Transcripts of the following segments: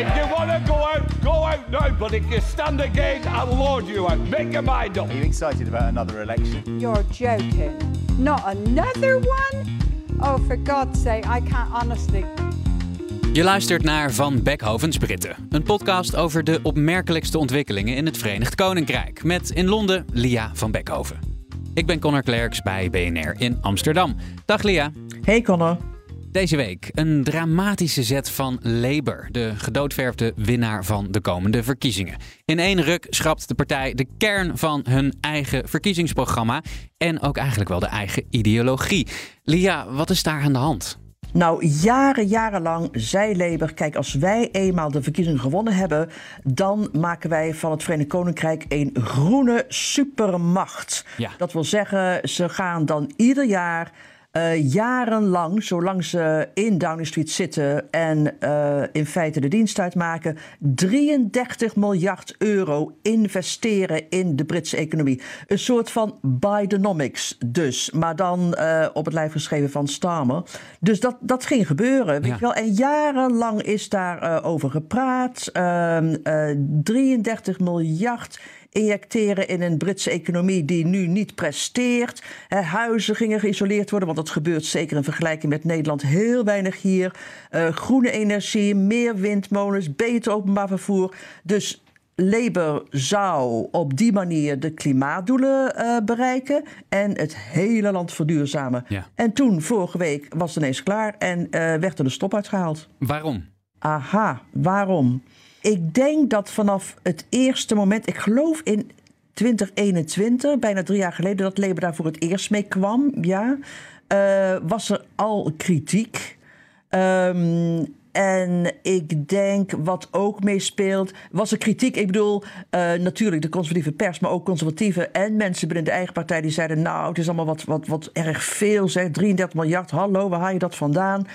If you want to go out, go out now. But if you stand again, I'll lord you out. Make your mind up. Are you excited about another election? You're joking. Not another one? Oh, for God's sake, I can't honestly. Je luistert naar Van Beckhovens Britten, een podcast over de opmerkelijkste ontwikkelingen in het Verenigd Koninkrijk. Met in Londen Lia van Beckhoven. Ik ben Connor Klerks bij BNR in Amsterdam. Dag Lia. Hey Connor. Deze week een dramatische zet van Labour, de gedoodverfde winnaar van de komende verkiezingen. In één ruk schrapt de partij de kern van hun eigen verkiezingsprogramma en ook eigenlijk wel de eigen ideologie. Lia, wat is daar aan de hand? Nou, jaren, jarenlang zei Labour: kijk, als wij eenmaal de verkiezingen gewonnen hebben, dan maken wij van het Verenigd Koninkrijk een groene supermacht. Ja. Dat wil zeggen, ze gaan dan ieder jaar. Eh, jarenlang, zolang ze in Downing Street zitten en eh, in feite de dienst uitmaken, 33 miljard euro investeren in de Britse economie. Een soort van Bidenomics dus, maar dan eh, op het lijf geschreven van Starmer. Dus dat, dat ging gebeuren, weet Ja. je wel. En jarenlang is daarover over gepraat. Ehm, eh, 33 miljard injecteren in een Britse economie die nu niet presteert. Huizen gingen geïsoleerd worden, want dat gebeurt zeker in vergelijking met Nederland heel weinig hier. Eh, groene energie, meer windmolens, beter openbaar vervoer. Dus Labour zou op die manier de klimaatdoelen eh, bereiken en het hele land verduurzamen. Ja. En toen, vorige week, was het ineens klaar en eh, werd er de stop uitgehaald. Waarom? Aha, waarom? Ik denk dat vanaf het eerste moment, ik geloof in 2021, bijna drie jaar geleden, dat Labour daar voor het eerst mee kwam, ja, eh, was er al kritiek. Ehm, en ik denk wat ook meespeelt, was er kritiek. Ik bedoel, eh, natuurlijk de conservatieve pers, maar ook conservatieven en mensen binnen de eigen partij die zeiden: Nou, het is allemaal wat, wat, wat erg veel, zeg. 33 miljard, hallo, waar haal je dat vandaan?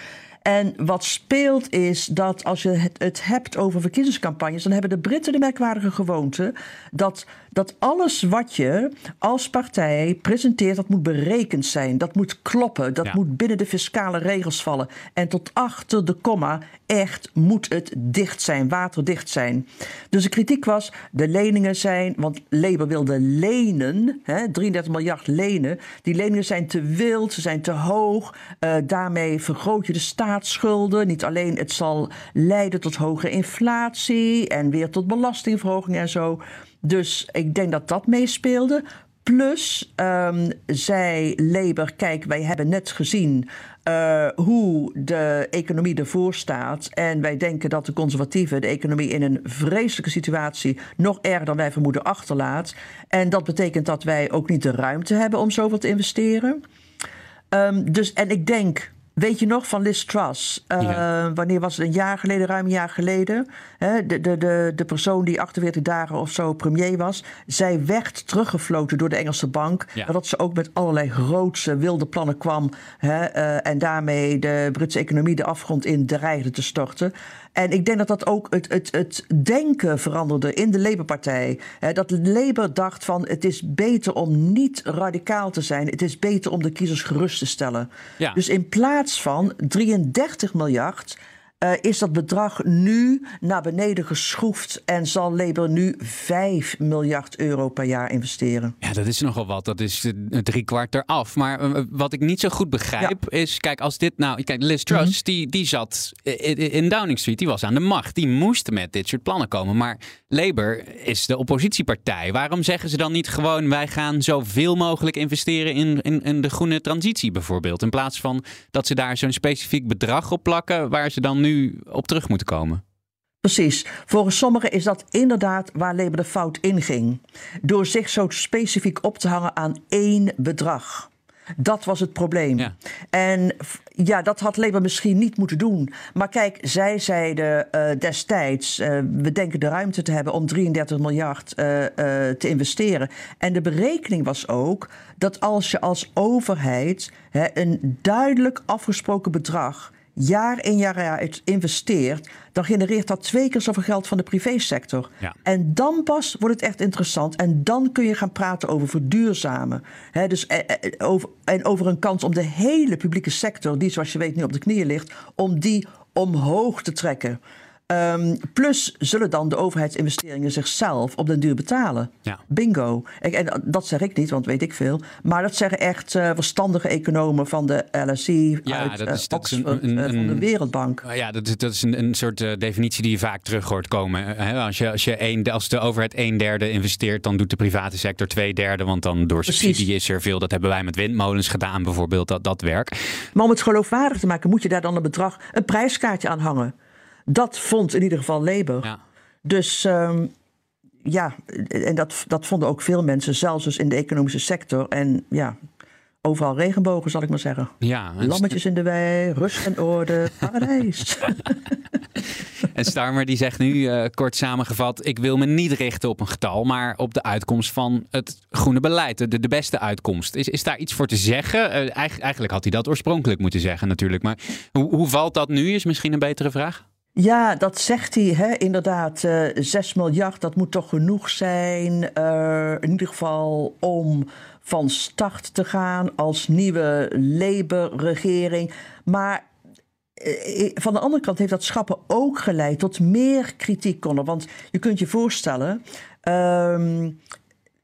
En wat speelt is dat als je het, het hebt over verkiezingscampagnes, dan hebben de Britten de merkwaardige gewoonte dat, dat alles wat je als partij presenteert, dat moet berekend zijn. Dat moet kloppen. Dat Ja. moet binnen de fiscale regels vallen. En tot achter de komma, echt moet het dicht zijn, waterdicht zijn. Dus de kritiek was, de leningen zijn, want Labour wilde lenen, hè, 33 miljard lenen. Die leningen zijn te wild, ze zijn te hoog. Eh, daarmee vergroot je de staatsschulden. Niet alleen, het zal leiden tot hoge inflatie en weer tot belastingverhoging en zo. Dus ik denk dat dat meespeelde. Plus, ehm, zei Labour, kijk, wij hebben net gezien eh, hoe de economie ervoor staat. En wij denken dat de conservatieven de economie in een vreselijke situatie nog erger dan wij vermoeden achterlaat. En dat betekent dat wij ook niet de ruimte hebben om zoveel te investeren. Ehm, dus, en ik denk, weet je nog van Liz Truss? Eh, Ja. Wanneer was het? Een jaar geleden, ruim een jaar geleden. Hè, de, de, de, de persoon die 48 dagen of zo premier was. Zij werd teruggefloten door de Engelse bank. Ja. Dat ze ook met allerlei grootse wilde plannen kwam. Hè, eh, en daarmee de Britse economie de afgrond in dreigde te storten. En ik denk dat dat ook het, het, het denken veranderde in de Labour-partij. Dat Labour dacht van het is beter om niet radicaal te zijn. Het is beter om de kiezers gerust te stellen. Ja. Dus in plaats van 33 miljard... eh, is dat bedrag nu naar beneden geschroefd en zal Labour nu 5 miljard euro per jaar investeren. Ja, dat is nogal wat. Dat is eh, drie kwart eraf. Maar eh, wat ik niet zo goed begrijp is, kijk, als dit nou, kijk, Liz Truss, Mhm. die, die zat in, in Downing Street, die was aan de macht, die moest met dit soort plannen komen. Maar Labour is de oppositiepartij. Waarom zeggen ze dan niet gewoon, wij gaan zoveel mogelijk investeren in, in, in de groene transitie bijvoorbeeld, in plaats van dat ze daar zo'n specifiek bedrag op plakken waar ze dan nu op terug moeten komen? Precies. Volgens sommigen is dat inderdaad waar Labour de fout inging. Door zich zo specifiek op te hangen aan één bedrag. Dat was het probleem. Ja. En ja, dat had Labour misschien niet moeten doen. Maar kijk, zij zeiden eh, destijds: eh, we denken de ruimte te hebben om 33 miljard eh, te investeren. En de berekening was ook dat als je als overheid hè, een duidelijk afgesproken bedrag jaar in jaar uit investeert, dan genereert dat twee keer zoveel geld van de privésector. Ja. En dan pas wordt het echt interessant. En dan kun je gaan praten over verduurzamen. Dus, eh, eh, over, en over een kans om de hele publieke sector, die zoals je weet nu op de knieën ligt, om die omhoog te trekken. Ehm, plus zullen dan de overheidsinvesteringen zichzelf op den duur betalen. Ja. Bingo. Ik- En dat zeg ik niet, want weet ik veel. Maar dat zeggen echt eh, verstandige economen van de LSE, Ja, uit dat is- dat is een- een- eh, van de Wereldbank. Uh, Ja, dat is, dat is een, een soort definitie die je vaak terug hoort komen. Uh, als, je, als, je een, als de overheid een derde investeert, dan doet de private sector twee derde. Want dan door Precies. subsidie is er veel. Dat hebben wij met windmolens gedaan, bijvoorbeeld, dat, dat werk. Maar om het geloofwaardig te maken, moet je daar dan een bedrag, een prijskaartje aan hangen. Dat vond in ieder geval Labour. Ja. Dus ehm, ja, en dat, dat vonden ook veel mensen, zelfs dus in de economische sector. En ja, overal regenbogen, zal ik maar zeggen. Ja, Lammetjes in de wei, rust en orde, paradijs. en Starmer die zegt nu, eh, kort samengevat, ik wil me niet richten op een getal, maar op de uitkomst van het groene beleid. De, de beste uitkomst. Is, is daar iets voor te zeggen? Eh, eigenlijk, eigenlijk had hij dat oorspronkelijk moeten zeggen natuurlijk. Maar hoe, hoe valt dat nu, is misschien een betere vraag. Ja, dat zegt hij hè, inderdaad. eh 6 miljard, dat moet toch genoeg zijn. eh, in ieder geval om van start te gaan als nieuwe Labour-regering. Maar eh, van de andere kant heeft dat schappen ook geleid tot meer kritiek, Conor. Want je kunt je voorstellen. ehm,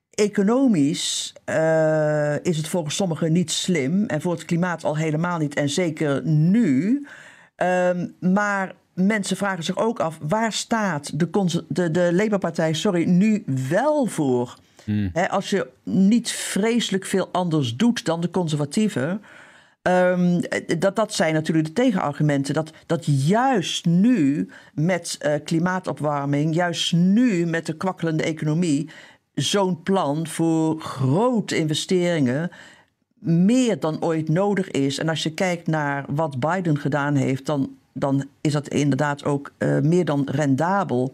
Economisch is het volgens sommigen niet slim en voor het klimaat al helemaal niet en zeker nu. Ehm, maar mensen vragen zich ook af waar staat de, de, de Labour-partij sorry, nu wel voor? Hè, als je niet vreselijk veel anders doet dan de conservatieven. Ehm, dat, dat zijn natuurlijk de tegenargumenten. Dat, dat juist nu met eh, klimaatopwarming, juist nu met de kwakkelende economie, zo'n plan voor grote investeringen meer dan ooit nodig is. En als je kijkt naar wat Biden gedaan heeft, dan, dan is dat inderdaad ook eh, meer dan rendabel.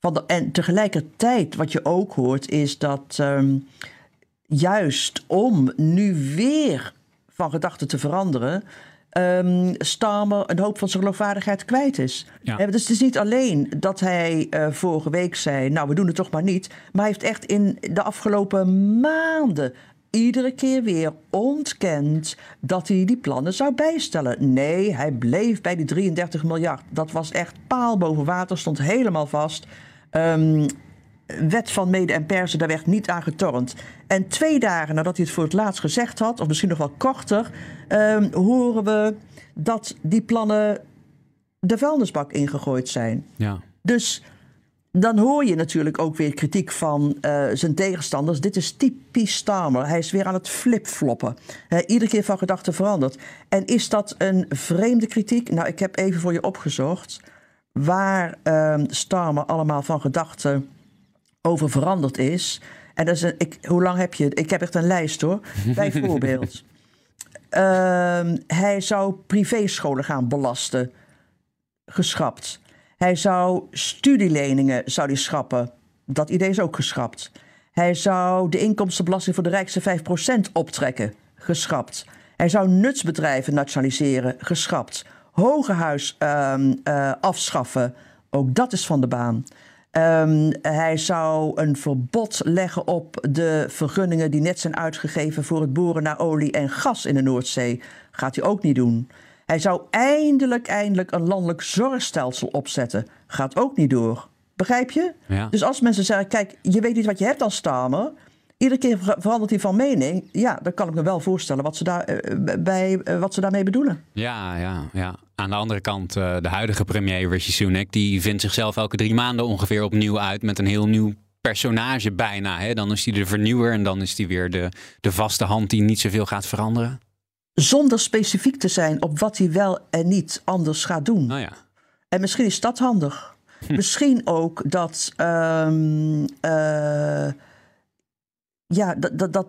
Van de, en tegelijkertijd, wat je ook hoort, is dat ehm, juist om nu weer van gedachten te veranderen, ehm Starmer een hoop van zijn geloofwaardigheid kwijt is. Ja. Eh, Dus het is niet alleen dat hij eh, vorige week zei, nou we doen het toch maar niet, maar hij heeft echt in de afgelopen maanden iedere keer weer ontkend dat hij die plannen zou bijstellen. Nee, hij bleef bij die 33 miljard. Dat was echt paal boven water, stond helemaal vast. Ehm, wet van mede en persen, daar werd niet aan getornd. En twee dagen nadat hij het voor het laatst gezegd had, of misschien nog wel korter, ehm, horen we dat die plannen de vuilnisbak ingegooid zijn. Ja. Dus dan hoor je natuurlijk ook weer kritiek van eh, zijn tegenstanders. Dit is typisch Starmer. Hij is weer aan het flipfloppen. Iedere keer van gedachten veranderd. En is dat een vreemde kritiek? Nou, ik heb even voor je opgezocht waar ehm Starmer allemaal van gedachten over veranderd is. En dat is een, ik, hoe lang heb je? Ik heb echt een lijst hoor. Bijvoorbeeld. Ehm, hij zou privéscholen gaan belasten. Geschrapt. Hij zou studieleningen zou die schrappen. Dat idee is ook geschrapt. Hij zou de inkomstenbelasting voor de rijkste 5% optrekken. Geschrapt. Hij zou nutsbedrijven nationaliseren. Geschrapt. Hogerhuis ehm, eh, afschaffen. Ook dat is van de baan. Ehm, hij zou een verbod leggen op de vergunningen die net zijn uitgegeven voor het boren naar olie en gas in de Noordzee. Gaat hij ook niet doen. Hij zou eindelijk, eindelijk een landelijk zorgstelsel opzetten. Gaat ook niet door. Begrijp je? Ja. Dus als mensen zeggen, kijk, je weet niet wat je hebt als Stamer. Iedere keer ver- verandert hij van mening. Ja, dan kan ik me wel voorstellen wat ze, daar, eh, bij, eh, wat ze daarmee bedoelen. Ja, ja, ja. Aan de andere kant, eh, de huidige premier Rishi Sunak... die vindt zichzelf elke drie maanden ongeveer opnieuw uit... met een heel nieuw personage bijna. Hè? Dan is hij de vernieuwer en dan is hij weer de, de vaste hand... die niet zoveel gaat veranderen. Zonder specifiek te zijn op wat hij wel en niet anders gaat doen. Nou ja, En misschien is dat handig. Misschien ook dat. ehm, eh, ja, dat, dat, dat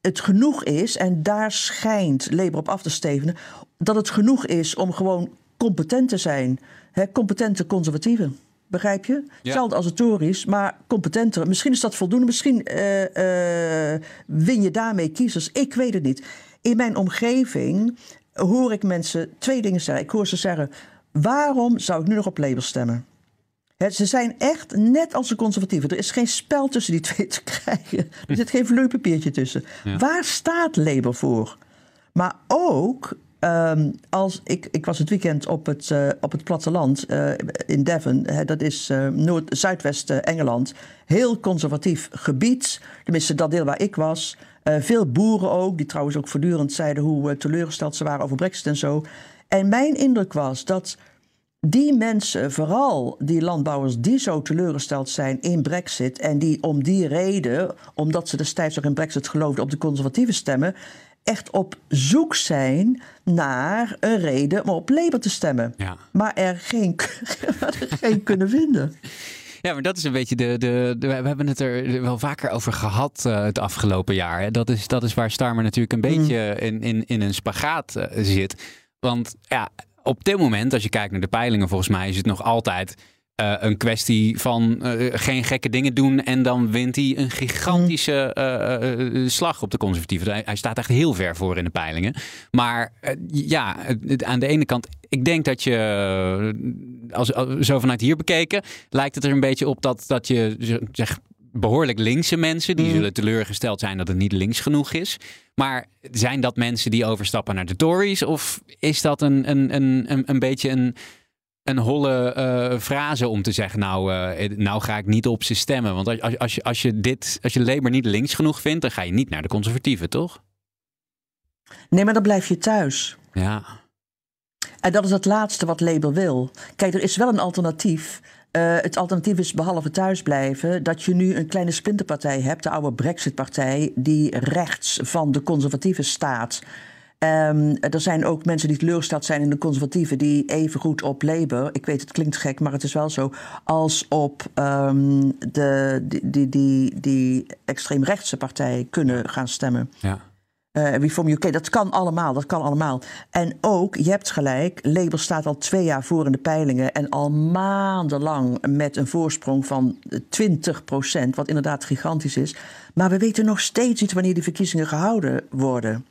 het genoeg is, en daar schijnt Labour op af te stevenen, dat het genoeg is om gewoon competent te zijn. Hè, competente conservatieven. Begrijp je? Hetzelfde als het Tories, maar competenter. Misschien is dat voldoende. Misschien uh, uh, win je daarmee kiezers. Ik weet het niet. In mijn omgeving hoor ik mensen twee dingen zeggen. Ik hoor ze zeggen: waarom zou ik nu nog op Labour stemmen? ze zijn echt net als de conservatieven. Er is geen spel tussen die twee te krijgen. Er zit geen vleupenpapiertje tussen. Waar staat Labour voor? Maar ook Um, als ik, ik was het weekend op het, uh, op het platteland uh, in Devon. Dat is uh, Noord, Zuidwest Engeland. Heel conservatief gebied. Tenminste, dat deel waar ik was. Veel boeren ook, die trouwens ook voortdurend zeiden hoe teleurgesteld ze waren over Brexit en zo. En mijn indruk was dat die mensen, vooral die landbouwers die zo teleurgesteld zijn in Brexit en die om die reden, omdat ze destijds ook in Brexit geloofden, op de conservatieve stemmen, echt op zoek zijn naar een reden om op Labour te stemmen. Ja. Maar er geen, geen kunnen vinden. Ja, maar dat is een beetje de, de, We hebben het er wel vaker over gehad uh, het afgelopen jaar. Hè. Dat, is, dat is waar Starmer natuurlijk een mm. beetje in, in, in een spagaat uh, zit. Want ja, op dit moment, als je kijkt naar de peilingen, volgens mij is het nog altijd uh, een kwestie van uh, geen gekke dingen doen. En dan wint hij een gigantische uh, slag op de conservatieven. Hij, hij, staat echt heel ver voor in de peilingen. Maar ja, aan de ene kant, ik denk dat je, als, als, zo vanuit hier bekeken, lijkt het er een beetje op dat, dat je zeg, behoorlijk linkse mensen, die mm. zullen teleurgesteld zijn dat het niet links genoeg is. Maar zijn dat mensen die overstappen naar de Tories? Of is dat een, een, een, een, beetje een een holle uh, frase om te zeggen, nou, uh, nou ga ik niet op ze stemmen. Want als, als, je, als je dit, als je Labour niet links genoeg vindt, dan ga je niet naar de conservatieven, toch? Nee, maar dan blijf je thuis. Ja. En dat is het laatste wat Labour wil. Kijk, er is wel een alternatief. Uh, het alternatief is behalve thuisblijven dat je nu een kleine splinterpartij hebt, de oude Brexit-partij, die rechts van de conservatieven staat. Um, er zijn ook mensen die teleurgesteld zijn in de conservatieven, die even goed op Labour, ik weet het klinkt gek, maar het is wel zo, als op um, de, die, die, die, die extreemrechtse partij kunnen gaan stemmen. Ja. Uh, Reform UK, dat kan allemaal, dat kan allemaal. En ook, je hebt gelijk, Labour staat al twee jaar voor in de peilingen en al maandenlang met een voorsprong van 20 procent, wat inderdaad gigantisch is. Maar we weten nog steeds niet wanneer die verkiezingen gehouden worden.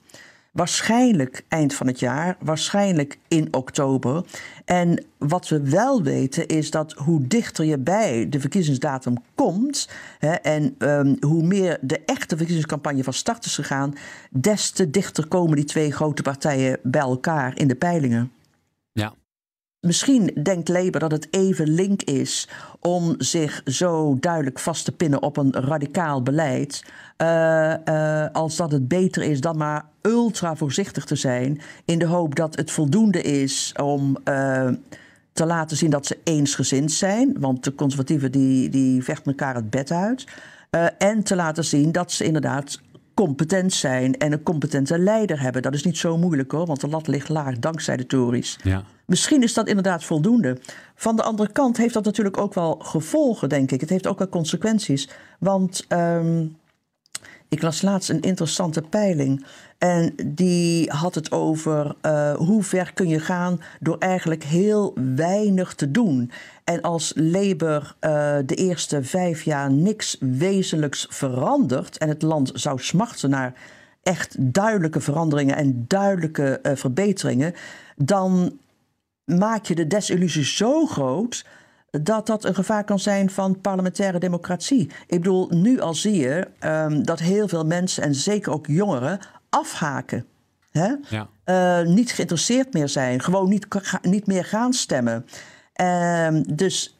Waarschijnlijk eind van het jaar, waarschijnlijk in oktober. En wat we wel weten is dat hoe dichter je bij de verkiezingsdatum komt hè, en um, hoe meer de echte verkiezingscampagne van start is gegaan, des te dichter komen die twee grote partijen bij elkaar in de peilingen. Ja. Misschien denkt Labour dat het even link is om zich zo duidelijk vast te pinnen op een radicaal beleid. Uh, uh, als dat het beter is dan maar ultra voorzichtig te zijn. In de hoop dat het voldoende is om uh, te laten zien dat ze eensgezind zijn. Want de conservatieven die, die vechten elkaar het bed uit. en te laten zien dat ze inderdaad competent zijn en een competente leider hebben. Dat is niet zo moeilijk hoor, want de lat ligt laag dankzij de Tories. Ja. Misschien is dat inderdaad voldoende. Van de andere kant heeft dat natuurlijk ook wel gevolgen, denk ik. Het heeft ook wel consequenties. Want um, ik las laatst een interessante peiling. En die had het over uh, hoe ver kun je gaan door eigenlijk heel weinig te doen. En als Labour uh, de eerste vijf jaar niks wezenlijks verandert en het land zou smachten naar echt duidelijke veranderingen en duidelijke uh, verbeteringen, dan maak je de desillusie zo groot dat dat een gevaar kan zijn van parlementaire democratie. Ik bedoel, nu al zie je um, dat heel veel mensen, en zeker ook jongeren, afhaken. Hè? Ja. Uh, niet geïnteresseerd meer zijn, gewoon niet, niet meer gaan stemmen. Uh, dus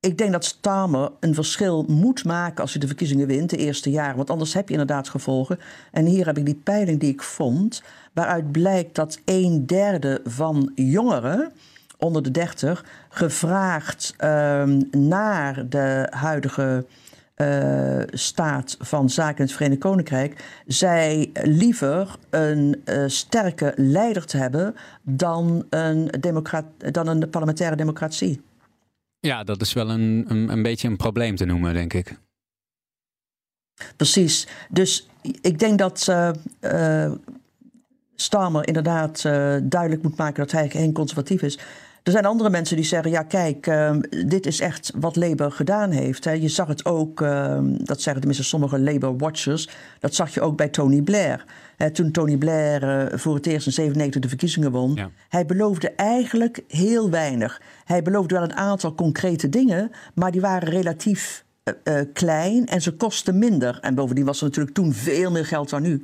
ik denk dat Stamer een verschil moet maken als hij de verkiezingen wint, de eerste jaren. Want anders heb je inderdaad gevolgen. En hier heb ik die peiling die ik vond, waaruit blijkt dat een derde van jongeren onder de 30 gevraagd um, naar de huidige uh, staat van zaken in het Verenigd Koninkrijk, zij liever een uh, sterke leider te hebben dan een, dan een parlementaire democratie. Ja, dat is wel een, een, een beetje een probleem te noemen, denk ik. Precies. Dus ik denk dat uh, uh, Starmer inderdaad uh, duidelijk moet maken dat hij geen conservatief is. Er zijn andere mensen die zeggen: ja, kijk, uh, dit is echt wat Labour gedaan heeft. Hè. Je zag het ook, uh, dat zeggen tenminste sommige Labour-watchers, dat zag je ook bij Tony Blair. Hè, toen Tony Blair uh, voor het eerst in 97 de verkiezingen won, ja. hij beloofde eigenlijk heel weinig. Hij beloofde wel een aantal concrete dingen, maar die waren relatief klein en ze kosten minder. En bovendien was er natuurlijk toen veel meer geld dan nu.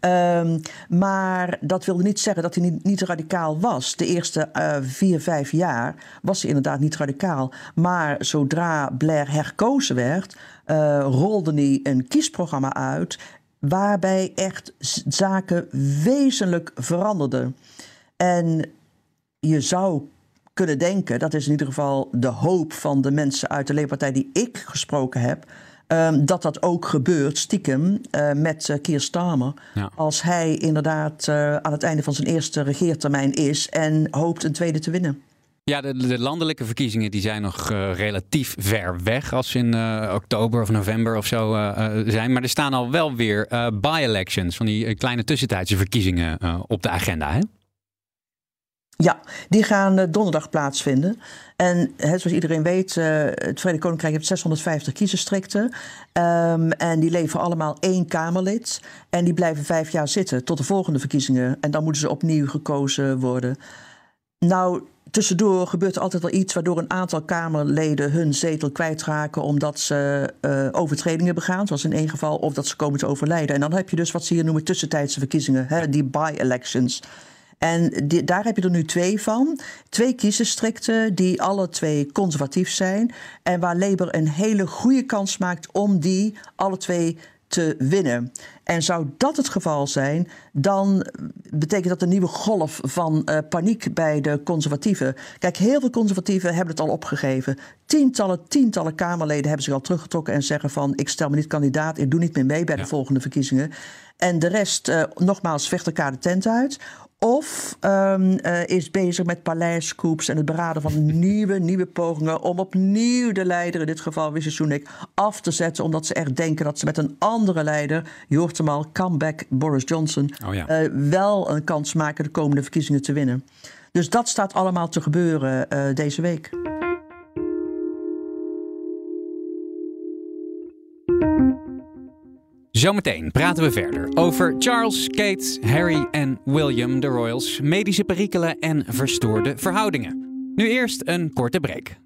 Um, maar dat wilde niet zeggen dat hij niet, niet radicaal was. De eerste uh, vier, vijf jaar was hij inderdaad niet radicaal. Maar zodra Blair herkozen werd, uh, rolde hij een kiesprogramma uit. waarbij echt zaken wezenlijk veranderden. En je zou kunnen denken, dat is in ieder geval de hoop van de mensen uit de Leefpartij die ik gesproken heb Um, dat dat ook gebeurt, stiekem, uh, met uh, Keir Starmer. Ja. Als hij inderdaad uh, aan het einde van zijn eerste regeertermijn is en hoopt een tweede te winnen. Ja, de, de, landelijke verkiezingen die zijn nog uh, relatief ver weg als in uh, oktober of november of zo uh, zijn. Maar er staan al wel weer by-elections, van die kleine tussentijdse verkiezingen op de agenda. Hè? Ja, die gaan donderdag plaatsvinden. En zoals iedereen weet, uh, het Verenigd Koninkrijk heeft 650 kiesdistricten. Um, en die leveren allemaal één Kamerlid. En die blijven vijf jaar zitten tot de volgende verkiezingen. En dan moeten ze opnieuw gekozen worden. Nou, tussendoor gebeurt er altijd wel iets waardoor een aantal Kamerleden hun zetel kwijtraken omdat ze uh, overtredingen begaan, zoals in één geval, of dat ze komen te overlijden. En dan heb je dus wat ze hier noemen tussentijdse verkiezingen, hè, die by-elections. En die, daar heb je er nu twee van. Twee kiesdistricten die alle twee conservatief zijn. En waar Labour een hele goede kans maakt om die alle twee te winnen. En zou dat het geval zijn, dan betekent dat een nieuwe golf van uh, paniek bij de conservatieven. Kijk, heel veel conservatieven hebben het al opgegeven. Tientallen, tientallen Kamerleden hebben zich al teruggetrokken en zeggen van ik stel me niet kandidaat, ik doe niet meer mee bij ja. de volgende verkiezingen. En de rest, uh, nogmaals, vecht elkaar de tent uit. Of um, uh, is bezig met paleiscoups en het beraden van nieuwe, nieuwe pogingen om opnieuw de leider, in dit geval Rishi Sunak, af te zetten. Omdat ze echt denken dat ze met een andere leider, je hoort hem al, comeback Boris Johnson, oh ja. uh, wel een kans maken de komende verkiezingen te winnen. Dus dat staat allemaal te gebeuren uh, deze week. Zometeen praten we verder over Charles, Kate, Harry en William, de Royals, medische perikelen en verstoorde verhoudingen. Nu eerst een korte break.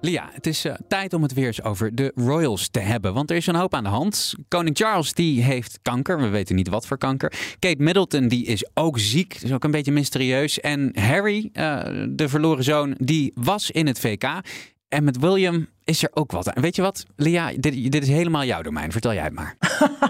Lia, het is uh, tijd om het weer eens over de Royals te hebben. Want er is een hoop aan de hand. Koning Charles die heeft kanker. We weten niet wat voor kanker. Kate Middleton die is ook ziek. Dat is ook een beetje mysterieus. En Harry, uh, de verloren zoon, die was in het VK. En met William is er ook wat. En weet je wat, Lia, dit, dit is helemaal jouw domein. Vertel jij het maar.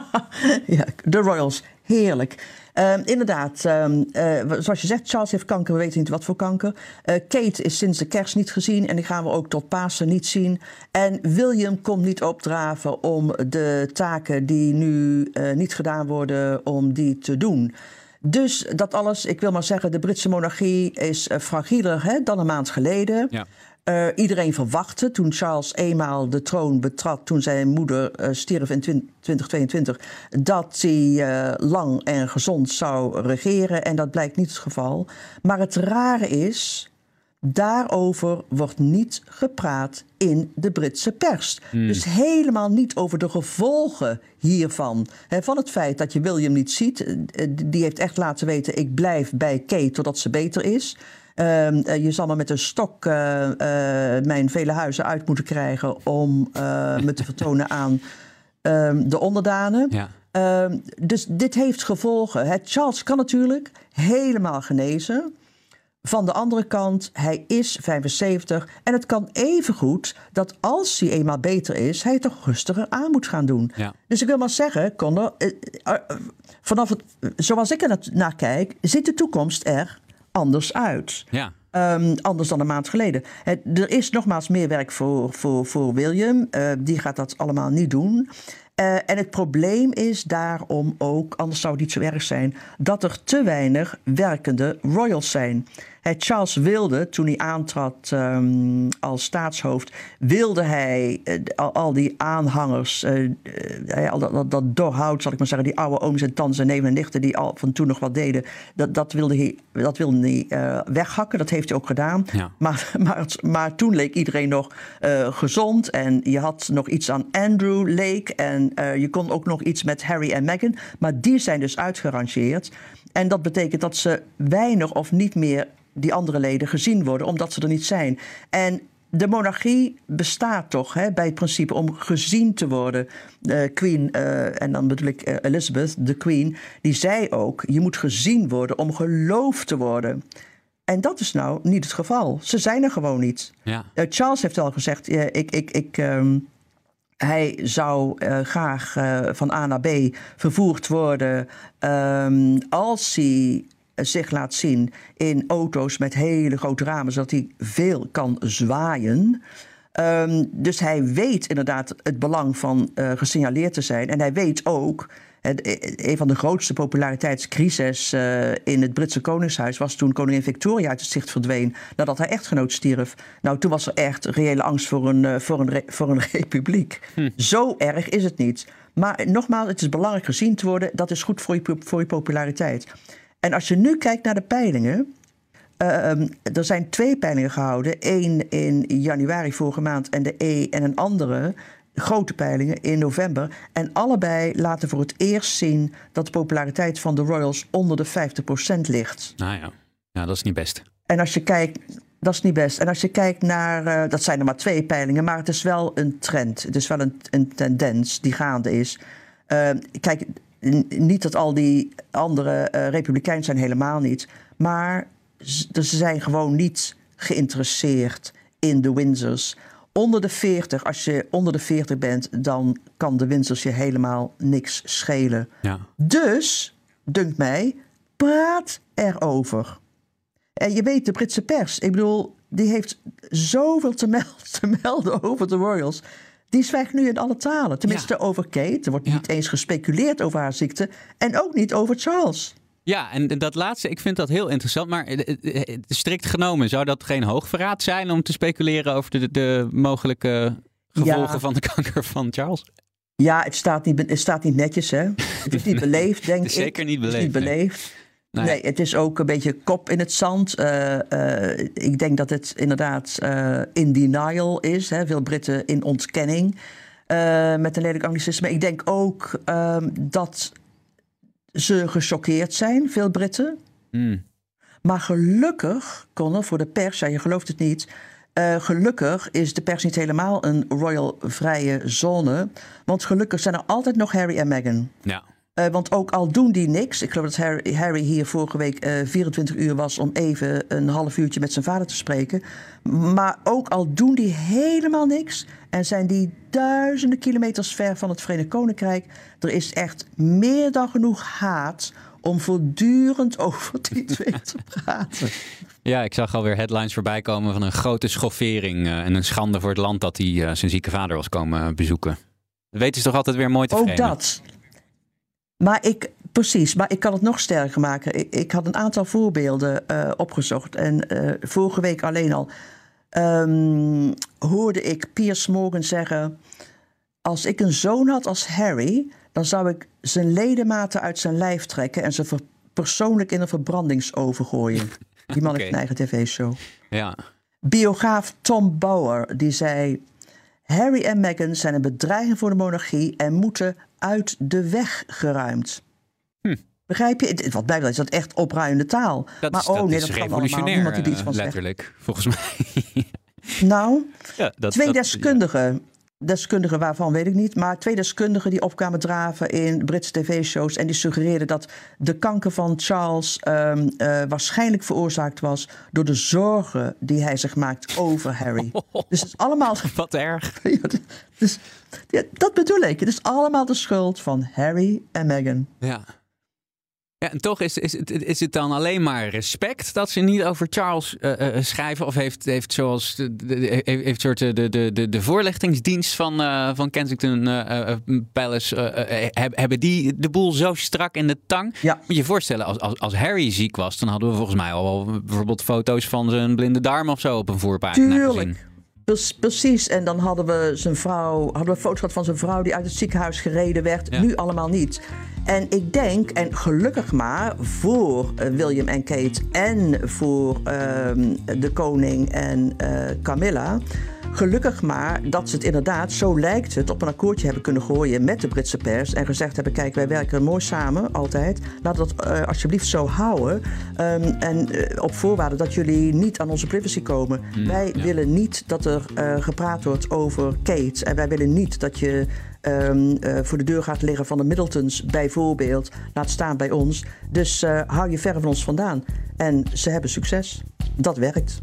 ja, de Royals. Heerlijk. Uh, inderdaad, uh, uh, zoals je zegt, Charles heeft kanker, we weten niet wat voor kanker. Uh, Kate is sinds de kerst niet gezien en die gaan we ook tot Pasen niet zien. En William komt niet opdraven om de taken die nu uh, niet gedaan worden, om die te doen. Dus dat alles, ik wil maar zeggen, de Britse monarchie is fragieler hè, dan een maand geleden. Ja. Uh, iedereen verwachtte toen Charles eenmaal de troon betrad, toen zijn moeder uh, stierf in 2022, dat hij uh, lang en gezond zou regeren. En dat blijkt niet het geval. Maar het rare is, daarover wordt niet gepraat in de Britse pers. Hmm. Dus helemaal niet over de gevolgen hiervan. He, van het feit dat je William niet ziet. Die heeft echt laten weten, ik blijf bij Kate totdat ze beter is. Uh, je zal me met een stok uh, uh, mijn vele huizen uit moeten krijgen om me te vertonen aan ehm, de onderdanen. Ja. Ehm, dus dit heeft gevolgen. Charles kan natuurlijk helemaal genezen. Van de andere kant, hij is 75 en het kan evengoed dat als hij eenmaal beter is, hij het toch rustiger aan moet gaan doen. Ja. Dus ik wil maar zeggen, Conor, eh, eh, eh, vanaf het, zoals ik er na- naar kijk, ziet de toekomst er anders uit. Ja. Ehm, anders dan een maand geleden. Er is nogmaals meer werk voor, voor, voor William. Eh, die gaat dat allemaal niet doen. Eh, en het probleem is daarom ook, anders zou het niet zo erg zijn, dat er te weinig werkende royals zijn. Charles wilde, toen hij aantrad ehm, als staatshoofd, wilde hij eh, al, al die aanhangers, eh, eh, al dat, dat, dat doorhoud, zal ik maar zeggen, die oude ooms en tantes en neven en nichten die al van toen nog wat deden, dat, dat wilde hij, dat wilde hij weghakken. Dat heeft hij ook gedaan. Ja. Maar, maar, maar toen leek iedereen nog gezond. En je had nog iets aan Andrew Lake. En je kon ook nog iets met Harry en Meghan. Maar die zijn dus uitgerangeerd. En dat betekent dat ze weinig of niet meer die andere leden gezien worden, omdat ze er niet zijn. En de monarchie bestaat toch hè, bij het principe om gezien te worden. Queen, eh, en dan bedoel ik eh, Elizabeth, de Queen, die zei ook: je moet gezien worden om geloofd te worden. En dat is nou niet het geval. Ze zijn er gewoon niet. Ja. Eh, Charles heeft al gezegd: ik, ik, ik, ehm, hij zou graag van A naar B vervoerd worden ehm, als hij zich laat zien in auto's met hele grote ramen, zodat hij veel kan zwaaien. Ehm, dus hij weet inderdaad het belang van eh, gesignaleerd te zijn. En hij weet ook. het- Een van de grootste populariteitscrises eh, in het Britse Koningshuis was toen koningin Victoria uit het zicht verdween nadat haar echtgenoot stierf. Nou, toen was er echt reële angst voor een, eh, voor een, re- voor een republiek. Zo erg is het niet. Maar nogmaals, het is belangrijk gezien te worden. Dat is goed voor je, voor je populariteit. En als je nu kijkt naar de peilingen. Ehm, er zijn twee peilingen gehouden. Eén in januari vorige maand en, de e en een andere grote peilingen in november. En allebei laten voor het eerst zien dat de populariteit van de Royals onder de 50% ligt. Nou ja. ja, dat is niet best. En als je kijkt, dat is niet best. En als je kijkt naar, eh, dat zijn er maar twee peilingen, maar het is wel een trend. Het is wel een, een tendens die gaande is. Eh, kijk, niet dat al die andere eh republikeinen zijn, helemaal niet. Maar dus ze zijn gewoon niet geïnteresseerd in de Windsors. Onder de 40, als je onder de 40 bent, dan kan de Windsors je helemaal niks schelen. Ja. Dus, dunkt mij, praat erover. En je weet, de Britse pers, ik bedoel, die heeft zoveel te melden, te melden over de Royals. Die zwijgt nu in alle talen. Tenminste over Kate. Er wordt Ja. niet eens gespeculeerd over haar ziekte. En ook niet over Charles. Ja, en dat laatste, ik vind dat heel interessant. Maar eh, eh, eh, strikt genomen, zou dat geen hoogverraad zijn om te speculeren over de, de mogelijke gevolgen Ja. van de kanker van Charles? Ja, het staat niet, het staat niet netjes, hè? Het is niet beleefd, denk Het is ik. zeker niet Het is niet beleefd, nee. Nee. Nee. het is ook een beetje kop in het zand. Eh, eh, ik denk dat het inderdaad eh, in denial is. Hè? Veel Britten in ontkenning. met een lelijk anglicisme. Ik denk ook ehm, dat ze gechoqueerd zijn, veel Britten. Hmm. Maar gelukkig, Conor, voor de pers, ja, je gelooft het niet. gelukkig is de pers niet helemaal een royal-vrije zone. Want gelukkig zijn er altijd nog Harry en Meghan. Ja. Eh, want ook al doen die niks. Ik geloof dat Harry, Harry hier vorige week eh 24 uur was om even een half uurtje met zijn vader te spreken. Maar ook al doen die helemaal niks. En zijn die duizenden kilometers ver van het Verenigd Koninkrijk. Er is echt meer dan genoeg haat om voortdurend over die twee te praten. ja, ik zag alweer headlines voorbij komen van een grote schoffering eh, en een schande voor het land dat hij eh, zijn zieke vader was komen bezoeken. Dat weten ze toch altijd weer mooi te Ook dat. Maar ik, precies, maar ik kan het nog sterker maken. Ik, ik had een aantal voorbeelden eh, opgezocht. En eh, vorige week alleen al ehm, hoorde ik Piers Morgan zeggen... als ik een zoon had als Harry... dan zou ik zijn ledematen uit zijn lijf trekken... en ze persoonlijk in een verbrandingsoven gooien. Die man Oké. heeft een eigen tv-show. Ja. Biograaf Tom Bauer die zei... Harry en Meghan zijn een bedreiging voor de monarchie... en moeten uit de weg geruimd. Hm. Begrijp je? Wat betreft is dat echt opruiende taal. Dat maar is, oh dat nee, dat kan allemaal. Niemand die er iets eh, van zegt. letterlijk, volgens mij. Nou, ja, dat, twee dat- deskundigen deskundigen waarvan weet ik niet. Maar twee deskundigen die opkwamen draven in Britse tv-shows. En die suggereerden dat de kanker van Charles um, uh, waarschijnlijk veroorzaakt was door de zorgen die hij zich maakt over Harry. Dus het is allemaal. Wat erg. dus, ja, dat bedoel ik. Het is allemaal de schuld van Harry en Meghan. Ja. Ja, en toch is, is, het, is het dan alleen maar respect dat ze niet over Charles uh, uh, schrijven? Of heeft, heeft zoals de, de, heeft soort de, de, de, de voorlichtingsdienst van, uh, van Kensington Palace, hebben die de boel zo strak in de tang? Ja. Moet je je voorstellen, als, als, als Harry ziek was, dan hadden we volgens mij al bijvoorbeeld foto's van zijn blinde darm of zo op een voorpagina Tuurlijk. gezien. Precies, en dan hadden we zijn vrouw, hadden we foto's gehad van zijn vrouw die uit het ziekenhuis gereden werd. Ja. Nu allemaal niet. En ik denk, en gelukkig maar voor uh, William en Kate en voor uh, de koning en uh, Camilla. Gelukkig maar dat ze het inderdaad, zo lijkt het, op een akkoordje hebben kunnen gooien met de Britse pers. En gezegd hebben: kijk, wij werken mooi samen, altijd. We dat uh, alsjeblieft zo houden. Um, en uh, op voorwaarde dat jullie niet aan onze privacy komen. Hmm, wij ja. willen niet dat er uh, gepraat wordt over Kate. En wij willen niet dat je. Um, uh, voor de deur gaat liggen van de Middletons, bijvoorbeeld. Laat staan bij ons. Dus uh, hou je ver van ons vandaan. En ze hebben succes. Dat werkt.